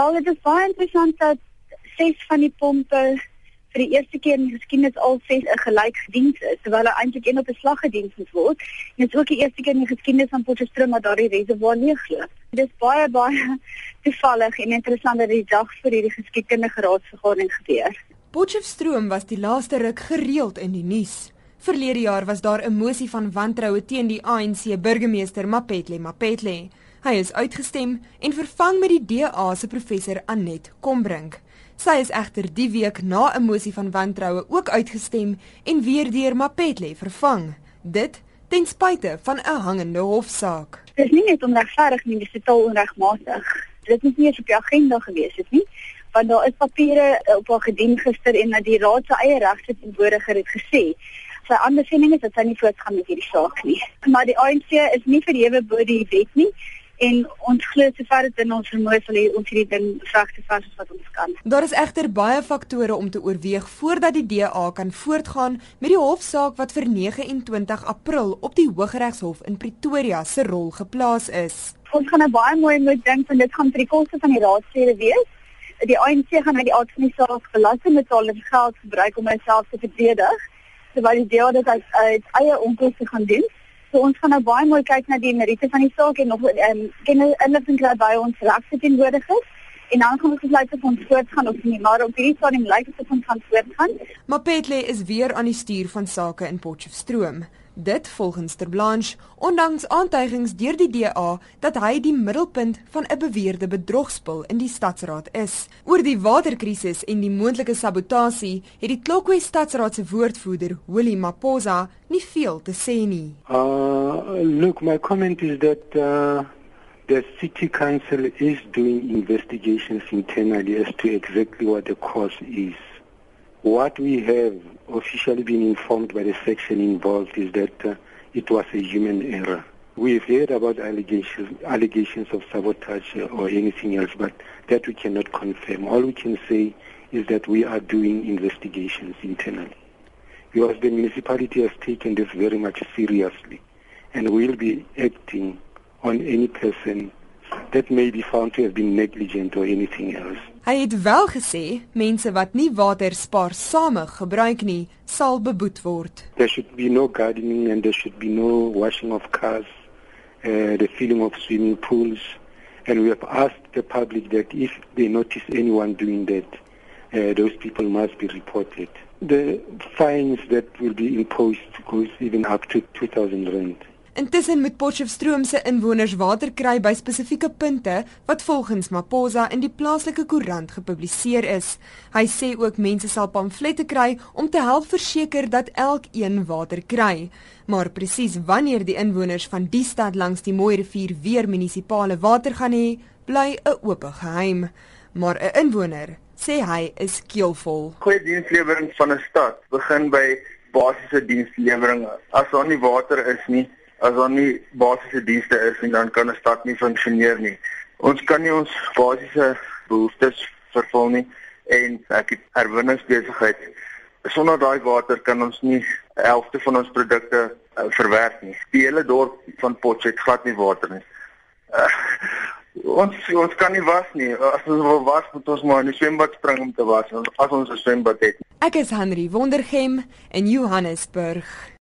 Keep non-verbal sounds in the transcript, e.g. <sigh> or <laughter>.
Wel, dit is baie interessant dat ses van die pompe vir die eerste keer in die geskiedenis al ses 'n gelyk gediens is, terwyl hulle eintlik een op 'n slag gediens moet word. Dit is ook die eerste keer in die geskiedenis van Potchefstroom dat daardie reservoir leegloop. Dit is baie baie <laughs> toevallig en interessant dat die dag vir hierdie geskiedkundige raadsvergadering gebeur. Potchefstroom was die laaste ruk gereeld in die nuus. Verlede jaar was daar 'n mosie van wantroue teen die ANC burgemeester Mapetle Mapetle. Hy is uitgestem en vervang met die DA se professor Anet Kombrink. Sy is egter die week na 'n mosie van wantroue ook uitgestem en weer deur Mapetle vervang. Dit ten spyte van 'n hangende hofsaak. Dit is nie net onregverdig nie, dit is totaal onregmatig. Dit is nie eens op die agenda gewees het nie, want daar is papiere op haar gedien gister en dat die raad se eie regte teenwoordiger het gesê sy ander siening is dat sy nie voortgaan met hierdie saak nie. Maar die ANC is nie verhewe bo die wet nie en ons glo sover dit in ons vermoë sal ons hierdie ding regte vas as wat ons kan. Daar is egter baie faktore om te oorweeg voordat die DA kan voortgaan met die hofsaak wat vir 29 April op die Hooggeregshof in Pretoria se rol geplaas is. Ons gaan 'n baie mooi moet dink van dit gaan vir die koste van die raadslede wees. Die ANC gaan uit die aard van die saak belastingbetalers geld gebruik om homself te verdedig terwyl die DA dit uit, uit eie onkoste gaan doen. So ons gaan nou baie mooi kyk na die meriete van die saak en nog ehm um, kennis inligting kry by ons regte teenwoordigers en dan gaan ons besluit of ons voortgaan of nie maar op hierdie stadium lyk dit of ons gaan voortgaan. Maar Petle is weer aan die stuur van sake in Potchefstroom. Dit volgens Ter Blanche, ondanks aantuigings deur die DA dat hy die middelpunt van 'n beweerde bedrogspel in die stadsraad is. Oor die waterkrisis en die moontlike sabotasie het die Klokwe stadsraad se woordvoerder, Willie Maposa, nie veel te sê nie. Uh look, my comment is that uh the city council is doing investigations internally as to exactly what the cause is. What we have officially been informed by the section involved is that uh, it was a human error. We've heard about allegations, allegations of sabotage or anything else, but that we cannot confirm. All we can say is that we are doing investigations internally. Because the municipality has taken this very much seriously and will be acting on any person that may be found to have been negligent or anything else. Hy het wel gesê mense wat nie water spaarsame gebruik nie, sal beboet word. There should be no gardening and there should be no washing of cars, uh, the filling of swimming pools and we have asked the public that if they notice anyone doing that, uh, those people must be reported. The fines that will be imposed goes even up to 2000 rand. Intussen moet Potchefstroom se inwoners water kry by spesifieke punte wat volgens Maposa in die plaaslike koerant gepubliseer is. Hy sê ook mense sal pamflette kry om te help verseker dat elkeen water kry. Maar presies wanneer die inwoners van die stad langs die Mooi rivier weer munisipale water gaan hê, bly 'n oop geheim. Maar 'n inwoner sê hy is keelvol. Goeie dienslewering van 'n stad begin by basiese dienslewering. As daar nie water is nie, as daar nie basiese dienste is nie, dan kan 'n stad nie funksioneer nie. Ons kan nie ons basiese behoeftes vervul nie en ek het herwinningsbesigheid. Sonder daai water kan ons nie helfte van ons produkte uh, verwerk nie. Die hele dorp van Potchefstroom het glad nie water nie. Uh, ons ons kan nie was nie. As ons wil was, moet ons maar in die swembad spring om te was as ons 'n swembad het. Ek is Henry Wondergem in Johannesburg.